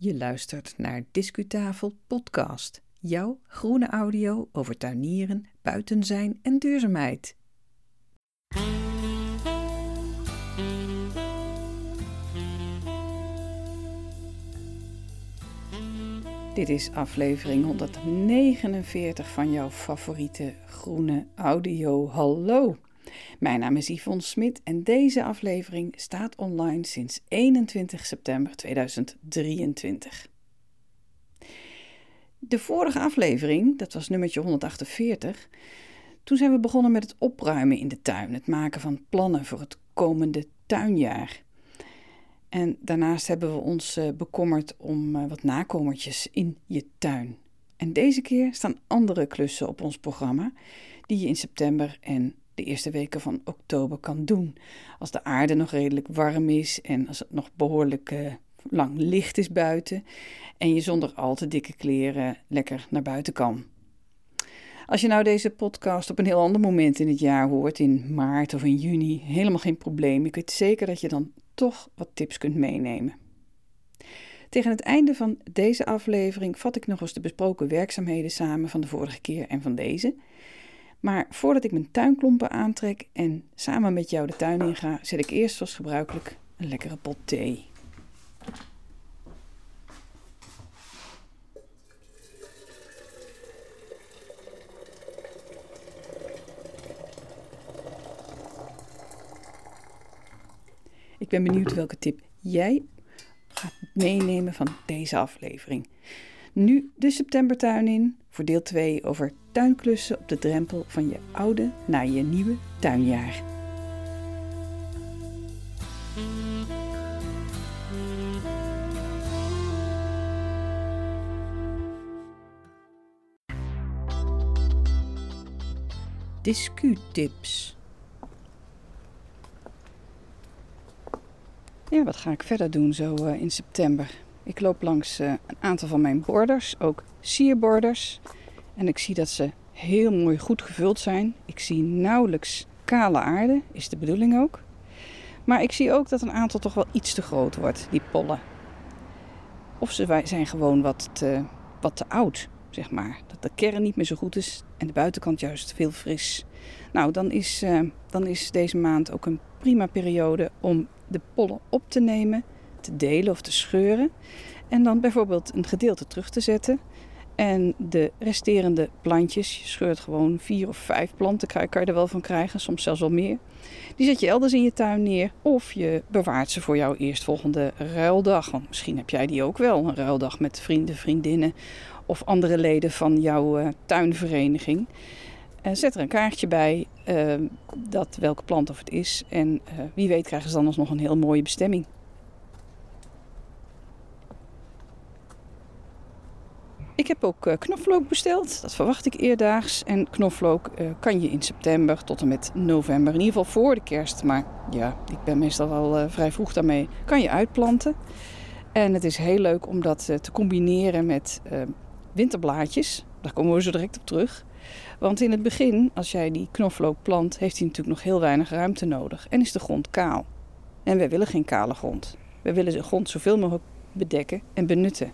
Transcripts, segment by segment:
Je luistert naar Discutafel Podcast, jouw groene audio over tuinieren, buiten zijn en duurzaamheid. Dit is aflevering 149 van jouw favoriete groene audio. Hallo! Mijn naam is Yvonne Smit en deze aflevering staat online sinds 21 september 2023. De vorige aflevering, dat was nummertje 148, toen zijn we begonnen met het opruimen in de tuin, het maken van plannen voor het komende tuinjaar. En daarnaast hebben we ons uh, bekommerd om uh, wat nakomertjes in je tuin. En deze keer staan andere klussen op ons programma die je in september en de eerste weken van oktober kan doen. Als de aarde nog redelijk warm is en als het nog behoorlijk uh, lang licht is buiten en je zonder al te dikke kleren lekker naar buiten kan. Als je nou deze podcast op een heel ander moment in het jaar hoort, in maart of in juni, helemaal geen probleem. Ik weet zeker dat je dan toch wat tips kunt meenemen. Tegen het einde van deze aflevering vat ik nog eens de besproken werkzaamheden samen van de vorige keer en van deze. Maar voordat ik mijn tuinklompen aantrek en samen met jou de tuin inga, zet ik eerst zoals gebruikelijk een lekkere pot thee. Ik ben benieuwd welke tip jij gaat meenemen van deze aflevering. Nu de septembertuin in voor deel 2 over tuinklussen op de drempel van je oude naar je nieuwe tuinjaar. Discutips. Ja, wat ga ik verder doen zo uh, in september? Ik loop langs uh, een aantal van mijn borders, ook sierborders. En ik zie dat ze heel mooi goed gevuld zijn. Ik zie nauwelijks kale aarde, is de bedoeling ook. Maar ik zie ook dat een aantal toch wel iets te groot wordt, die pollen. Of ze zijn gewoon wat te, wat oud, zeg maar. Dat de kern niet meer zo goed is en de buitenkant juist veel fris. Nou, dan is, uh, dan is deze maand ook een prima periode om de pollen op te nemen, te delen of te scheuren. En dan bijvoorbeeld een gedeelte terug te zetten. En de resterende plantjes, je scheurt gewoon vier of vijf planten, kan je er wel van krijgen, soms zelfs wel meer. Die zet je elders in je tuin neer of je bewaart ze voor jouw eerstvolgende ruildag. Want misschien heb jij die ook wel, een ruildag met vrienden, vriendinnen of andere leden van jouw uh, tuinvereniging. Uh, zet er een kaartje bij, uh, dat welke plant of het is. En wie weet krijgen ze dan alsnog een heel mooie bestemming. Ik heb ook uh, knoflook besteld. Dat verwacht ik eerdaags. En knoflook uh, kan je in september tot en met november, in ieder geval voor de kerst. Maar ja, ik ben meestal wel uh, vrij vroeg daarmee. Kan je uitplanten. En het is heel leuk om dat te combineren met winterblaadjes. Daar komen we zo direct op terug. Want in het begin, als jij die knoflook plant, heeft hij natuurlijk nog heel weinig ruimte nodig. En is de grond kaal. En wij willen geen kale grond. We willen de grond zoveel mogelijk bedekken en benutten.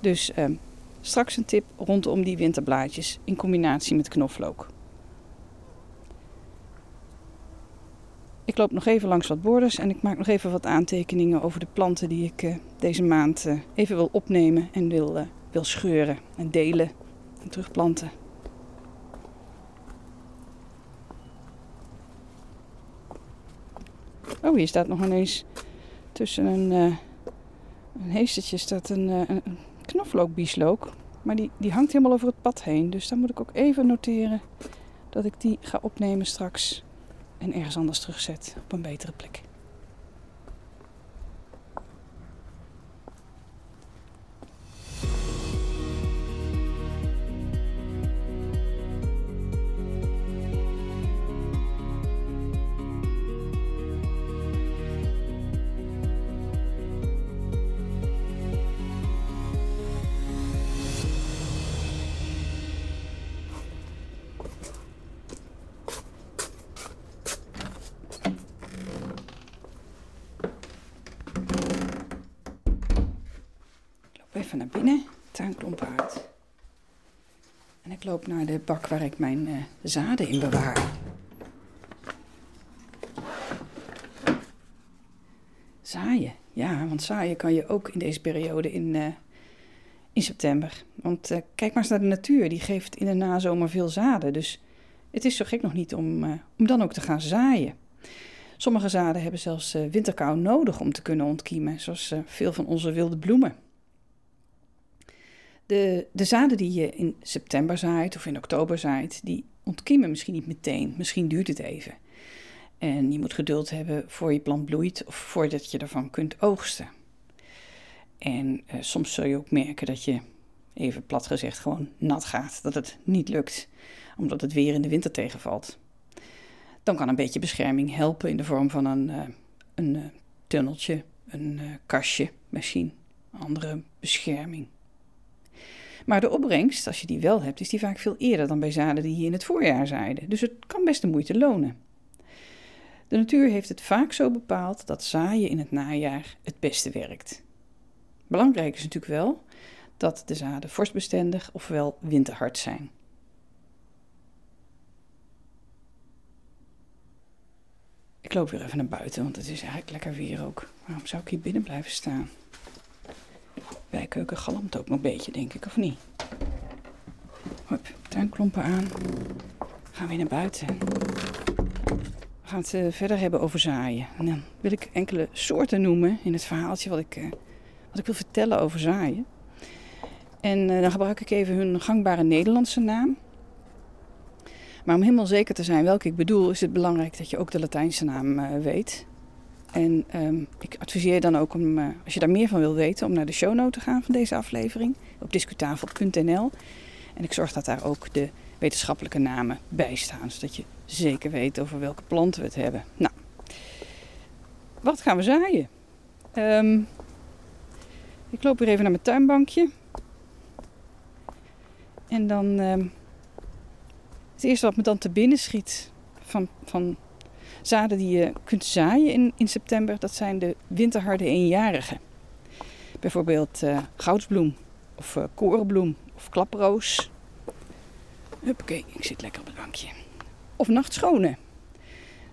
Dus ehm, Straks een tip rondom die winterblaadjes in combinatie met knoflook. Ik loop nog even langs wat borders en ik maak nog even wat aantekeningen over de planten die ik uh, deze maand uh, even wil opnemen en wil, uh, wil scheuren en delen en terugplanten. Oh, hier staat nog ineens tussen een, een heestertje staat een, een knoflookbieslook. Maar die, die hangt helemaal over het pad heen. Dus dan moet ik ook even noteren dat ik die ga opnemen straks. En ergens anders terugzet op een betere plek. Naar binnen, tuinklompen uit. En ik loop naar de bak waar ik mijn uh, zaden in bewaar. Zaaien, ja, want zaaien kan je ook in deze periode in, uh, in september. Want uh, kijk maar eens naar de natuur, die geeft in de nazomer veel zaden. Dus het is zo gek nog niet om, om dan ook te gaan zaaien. Sommige zaden hebben zelfs winterkou nodig om te kunnen ontkiemen, zoals veel van onze wilde bloemen. De, de zaden die je in september zaait of in oktober zaait, die ontkiemen misschien niet meteen. Misschien duurt het even. En je moet geduld hebben voor je plant bloeit of voordat je ervan kunt oogsten. En uh, soms zul je ook merken dat je, even plat gezegd, gewoon nat gaat. Dat het niet lukt, omdat het weer in de winter tegenvalt. Dan kan een beetje bescherming helpen in de vorm van een, uh, een uh, tunneltje, een kastje misschien, andere bescherming. Maar de opbrengst, als je die wel hebt, is die vaak veel eerder dan bij zaden die je in het voorjaar zaaiden. Dus het kan best de moeite lonen. De natuur heeft het vaak zo bepaald dat zaaien in het najaar het beste werkt. Belangrijk is natuurlijk wel dat de zaden vorstbestendig ofwel winterhard zijn. Ik loop weer even naar buiten, want het is eigenlijk lekker weer ook. Waarom zou ik hier binnen blijven staan? Bijkeuken galmt ook nog een beetje, denk ik, of niet? Hop, tuinklompen aan. Gaan we weer naar buiten. We gaan het uh, verder hebben over zaaien. En dan wil ik enkele soorten noemen in het verhaaltje wat ik, uh, wat ik wil vertellen over zaaien. En uh, dan gebruik ik even hun gangbare Nederlandse naam. Maar om helemaal zeker te zijn welke ik bedoel, is het belangrijk dat je ook de Latijnse naam weet. En um, ik adviseer dan ook om, uh, als je daar meer van wil weten, om naar de shownote te gaan van deze aflevering op discutafel.nl. En ik zorg dat daar ook de wetenschappelijke namen bij staan, zodat je zeker weet over welke planten we het hebben. Nou, wat gaan we zaaien? Um, ik loop weer even naar mijn tuinbankje. En dan um, het eerste wat me dan te binnen schiet van, van Zaden die je kunt zaaien in, in september, dat zijn de winterharde eenjarigen. Bijvoorbeeld uh, goudsbloem of uh, korenbloem of klaproos. Huppakee, ik zit lekker op het bankje. Of nachtschone.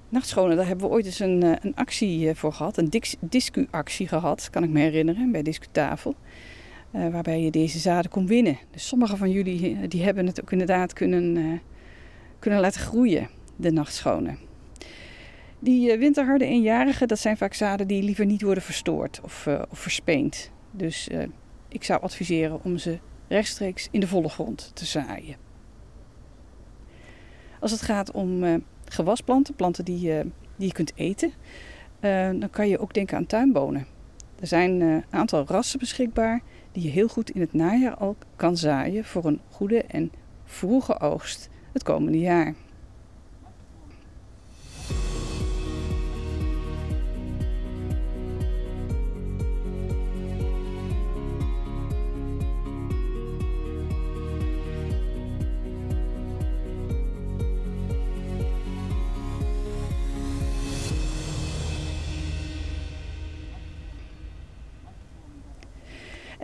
Nachtschone, daar hebben we ooit eens een, uh, een actie voor gehad. Een discu-actie gehad, kan ik me herinneren, bij Discutafel. Waarbij je deze zaden kon winnen. Dus sommige van jullie die hebben het ook inderdaad kunnen, kunnen laten groeien, de nachtschone. Die uh, winterharde eenjarigen, dat zijn vaak zaden die liever niet worden verstoord of, of verspeend. Dus uh, ik zou adviseren om ze rechtstreeks in de volle grond te zaaien. Als het gaat om gewasplanten, planten die, die je kunt eten, dan kan je ook denken aan tuinbonen. Er zijn een aantal rassen beschikbaar die je heel goed in het najaar al kan zaaien voor een goede en vroege oogst het komende jaar.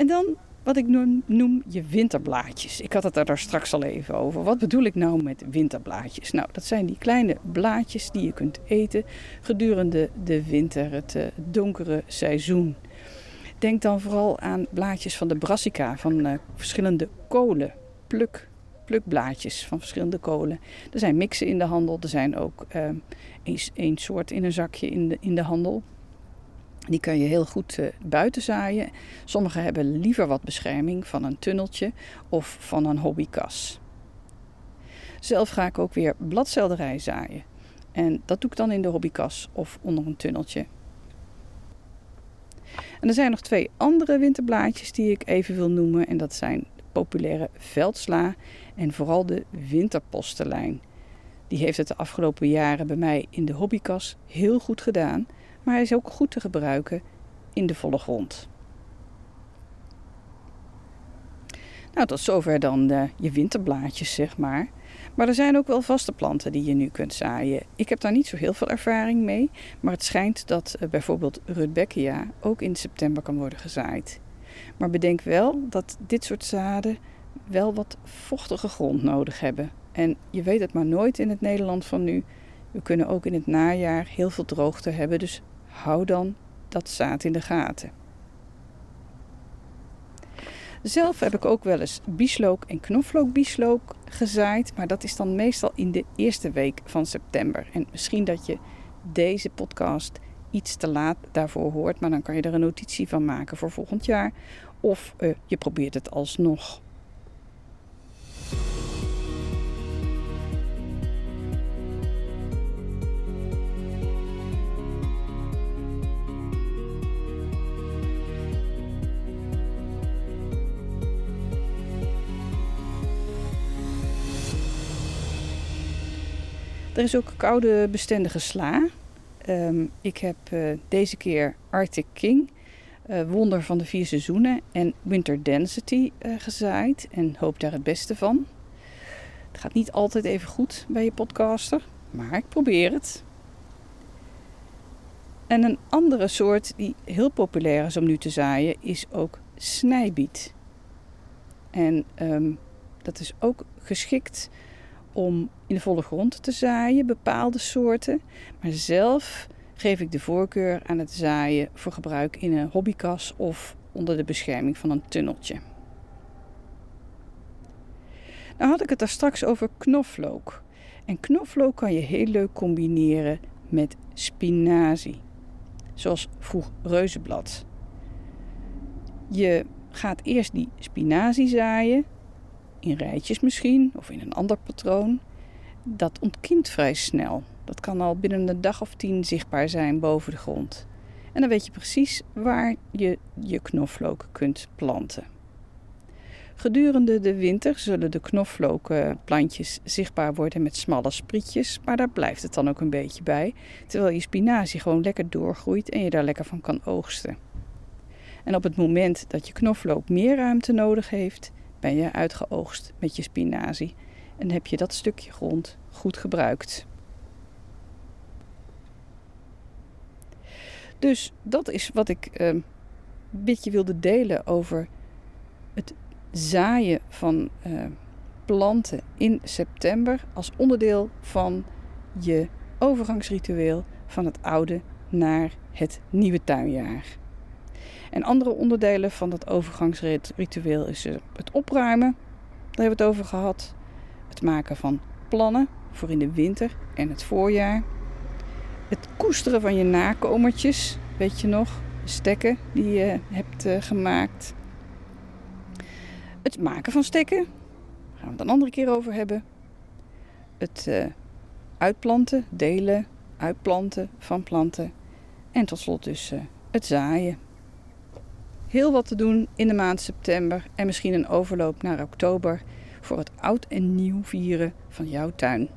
En dan wat ik noem je winterblaadjes. Ik had het daar straks al even over. Wat bedoel ik nou met winterblaadjes? Nou, dat zijn die kleine blaadjes die je kunt eten gedurende de winter, het uh, donkere seizoen. Denk dan vooral aan blaadjes van de brassica, van uh, verschillende kolen, pluk, plukblaadjes van verschillende kolen. Er zijn mixen in de handel, er zijn ook uh, één soort in een zakje in de, in de handel. Die kan je heel goed uh, buiten zaaien. Sommigen hebben liever wat bescherming van een tunneltje of van een hobbykas. Zelf ga ik ook weer bladselderij zaaien. En dat doe ik dan in de hobbykas of onder een tunneltje. En er zijn nog twee andere winterblaadjes die ik even wil noemen. En dat zijn de populaire veldsla en vooral de winterpostelijn. Die heeft het de afgelopen jaren bij mij in de hobbykas heel goed gedaan maar hij is ook goed te gebruiken in de volle grond. Nou, tot zover dan de, je winterblaadjes, zeg maar. Maar er zijn ook wel vaste planten die je nu kunt zaaien. Ik heb daar niet zo heel veel ervaring mee, maar het schijnt dat uh, bijvoorbeeld Rudbeckia ook in september kan worden gezaaid. Maar bedenk wel dat dit soort zaden wel wat vochtige grond nodig hebben. En je weet het maar nooit in het Nederland van nu. We kunnen ook in het najaar heel veel droogte hebben, dus hou dan dat zaad in de gaten. Zelf heb ik ook wel eens bieslook en knoflookbieslook gezaaid, maar dat is dan meestal in de eerste week van september. En misschien dat je deze podcast iets te laat daarvoor hoort, maar dan kan je er een notitie van maken voor volgend jaar. Of uh, je probeert het alsnog. Er is ook koude bestendige sla. Um, ik heb uh, deze keer Arctic King, uh, Wonder van de vier seizoenen en Winter Density uh, gezaaid en hoop daar het beste van. Het gaat niet altijd even goed bij je podcaster, maar ik probeer het. En een andere soort die heel populair is om nu te zaaien is ook snijbiet. En um, dat is ook geschikt om in de volle grond te zaaien, bepaalde soorten. Maar zelf geef ik de voorkeur aan het zaaien voor gebruik in een hobbykas of onder de bescherming van een tunneltje. Nou had ik het daar straks over knoflook. En knoflook kan je heel leuk combineren met spinazie. Zoals vroeg reuzenblad. Je gaat eerst die spinazie zaaien in rijtjes misschien of in een ander patroon, dat ontkiemt vrij snel. Dat kan al binnen een dag of tien zichtbaar zijn boven de grond. En dan weet je precies waar je je knoflook kunt planten. Gedurende de winter zullen de knoflookplantjes zichtbaar worden met smalle sprietjes, maar daar blijft het dan ook een beetje bij, terwijl je spinazie gewoon lekker doorgroeit en je daar lekker van kan oogsten. En op het moment dat je knoflook meer ruimte nodig heeft, ben je uitgeoogst met je spinazie en heb je dat stukje grond goed gebruikt. Dus dat is wat ik uh, een beetje wilde delen over het zaaien van uh, planten in september als onderdeel van je overgangsritueel van het oude naar het nieuwe tuinjaar. En andere onderdelen van dat overgangsritueel is eh, het opruimen. Daar hebben we het over gehad. Het maken van plannen voor in de winter en het voorjaar. Het koesteren van je nakomertjes, weet je nog? De stekken die je hebt uh, gemaakt. Het maken van stekken, daar gaan we het een andere keer over hebben. Het uh, uitplanten, delen, uitplanten van planten. En tot slot dus uh, het zaaien heel wat te doen in de maand september en misschien een overloop naar oktober voor het oud en nieuw vieren van jouw tuin.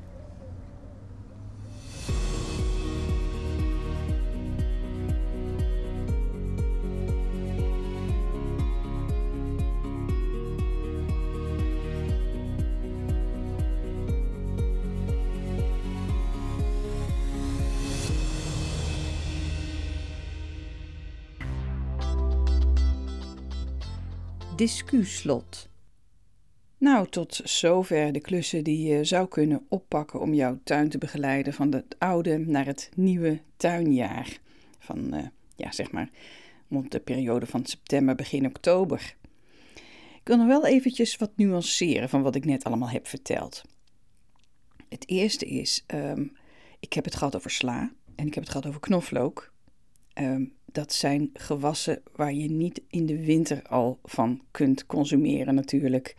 Discuslot. Nou, tot zover de klussen die je zou kunnen oppakken om jouw tuin te begeleiden van het oude naar het nieuwe tuinjaar. Van, uh, ja, zeg maar, rond de periode van september, begin oktober. Ik wil nog wel eventjes wat nuanceren van wat ik net allemaal heb verteld. Het eerste is, um, ik heb het gehad over sla en ik heb het gehad over knoflook. Um, dat zijn gewassen waar je niet in de winter al van kunt consumeren natuurlijk.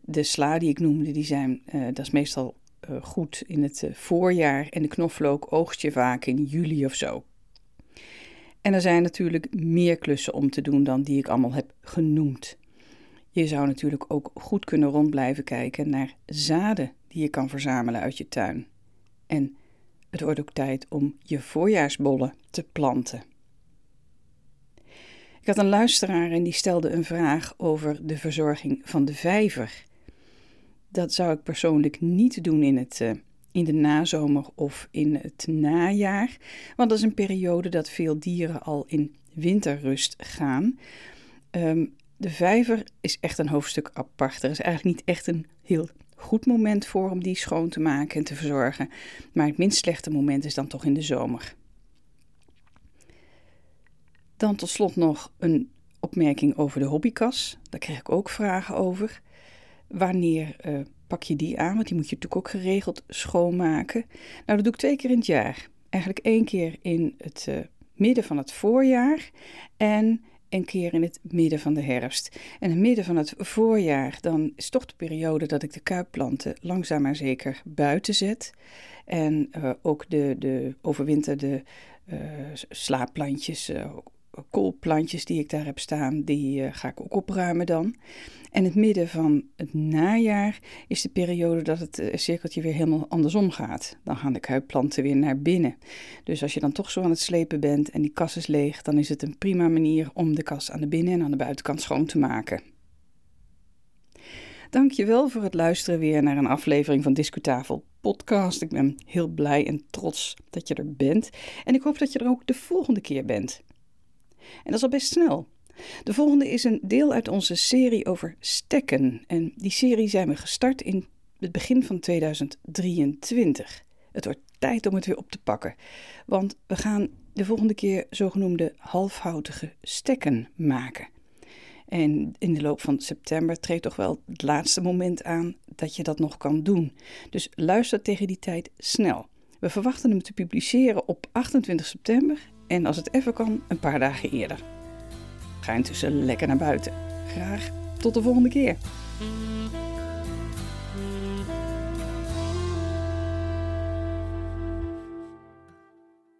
De sla die ik noemde, die zijn, uh, dat is meestal uh, goed in het uh, voorjaar en de knoflook oogst je vaak in juli of zo. En er zijn natuurlijk meer klussen om te doen dan die ik allemaal heb genoemd. Je zou natuurlijk ook goed kunnen rond blijven kijken naar zaden die je kan verzamelen uit je tuin. En het wordt ook tijd om je voorjaarsbollen te planten. Ik had een luisteraar en die stelde een vraag over de verzorging van de vijver. Dat zou ik persoonlijk niet doen in, het, uh, in de nazomer of in het najaar, want dat is een periode dat veel dieren al in winterrust gaan. Ehm, de vijver is echt een hoofdstuk apart. Er is eigenlijk niet echt een heel goed moment voor om die schoon te maken en te verzorgen. Maar het minst slechte moment is dan toch in de zomer. Dan tot slot nog een opmerking over de hobbykas. Daar kreeg ik ook vragen over. Wanneer uh, pak je die aan? Want die moet je natuurlijk ook geregeld schoonmaken. Nou, dat doe ik twee keer in het jaar. Eigenlijk één keer in het uh, midden van het voorjaar en een keer in het midden van de herfst. En in het midden van het voorjaar, dan is toch de periode dat ik de kuipplanten langzaam maar zeker buiten zet. En uh, ook de, de overwinterde slaapplantjes, uh, koolplantjes die ik daar heb staan, die uh, ga ik ook opruimen dan. En het midden van het najaar is de periode dat het uh, cirkeltje weer helemaal andersom gaat. Dan gaan de kuipplanten weer naar binnen. Dus als je dan toch zo aan het slepen bent en die kas is leeg, dan is het een prima manier om de kas aan de binnen- en aan de buitenkant schoon te maken. Dankjewel voor het luisteren weer naar een aflevering van Discutafel podcast. Ik ben heel blij en trots dat je er bent. En ik hoop dat je er ook de volgende keer bent. En dat is al best snel. De volgende is een deel uit onze serie over stekken. En die serie zijn we gestart in het begin van 2023. Het wordt tijd om het weer op te pakken. Want we gaan de volgende keer zogenoemde halfhoutige stekken maken. En in de loop van september treedt toch wel het laatste moment aan dat je dat nog kan doen. Dus luister tegen die tijd snel. We verwachten hem te publiceren op 28 september en als het even kan, een paar dagen eerder. Ga intussen lekker naar buiten. Graag tot de volgende keer.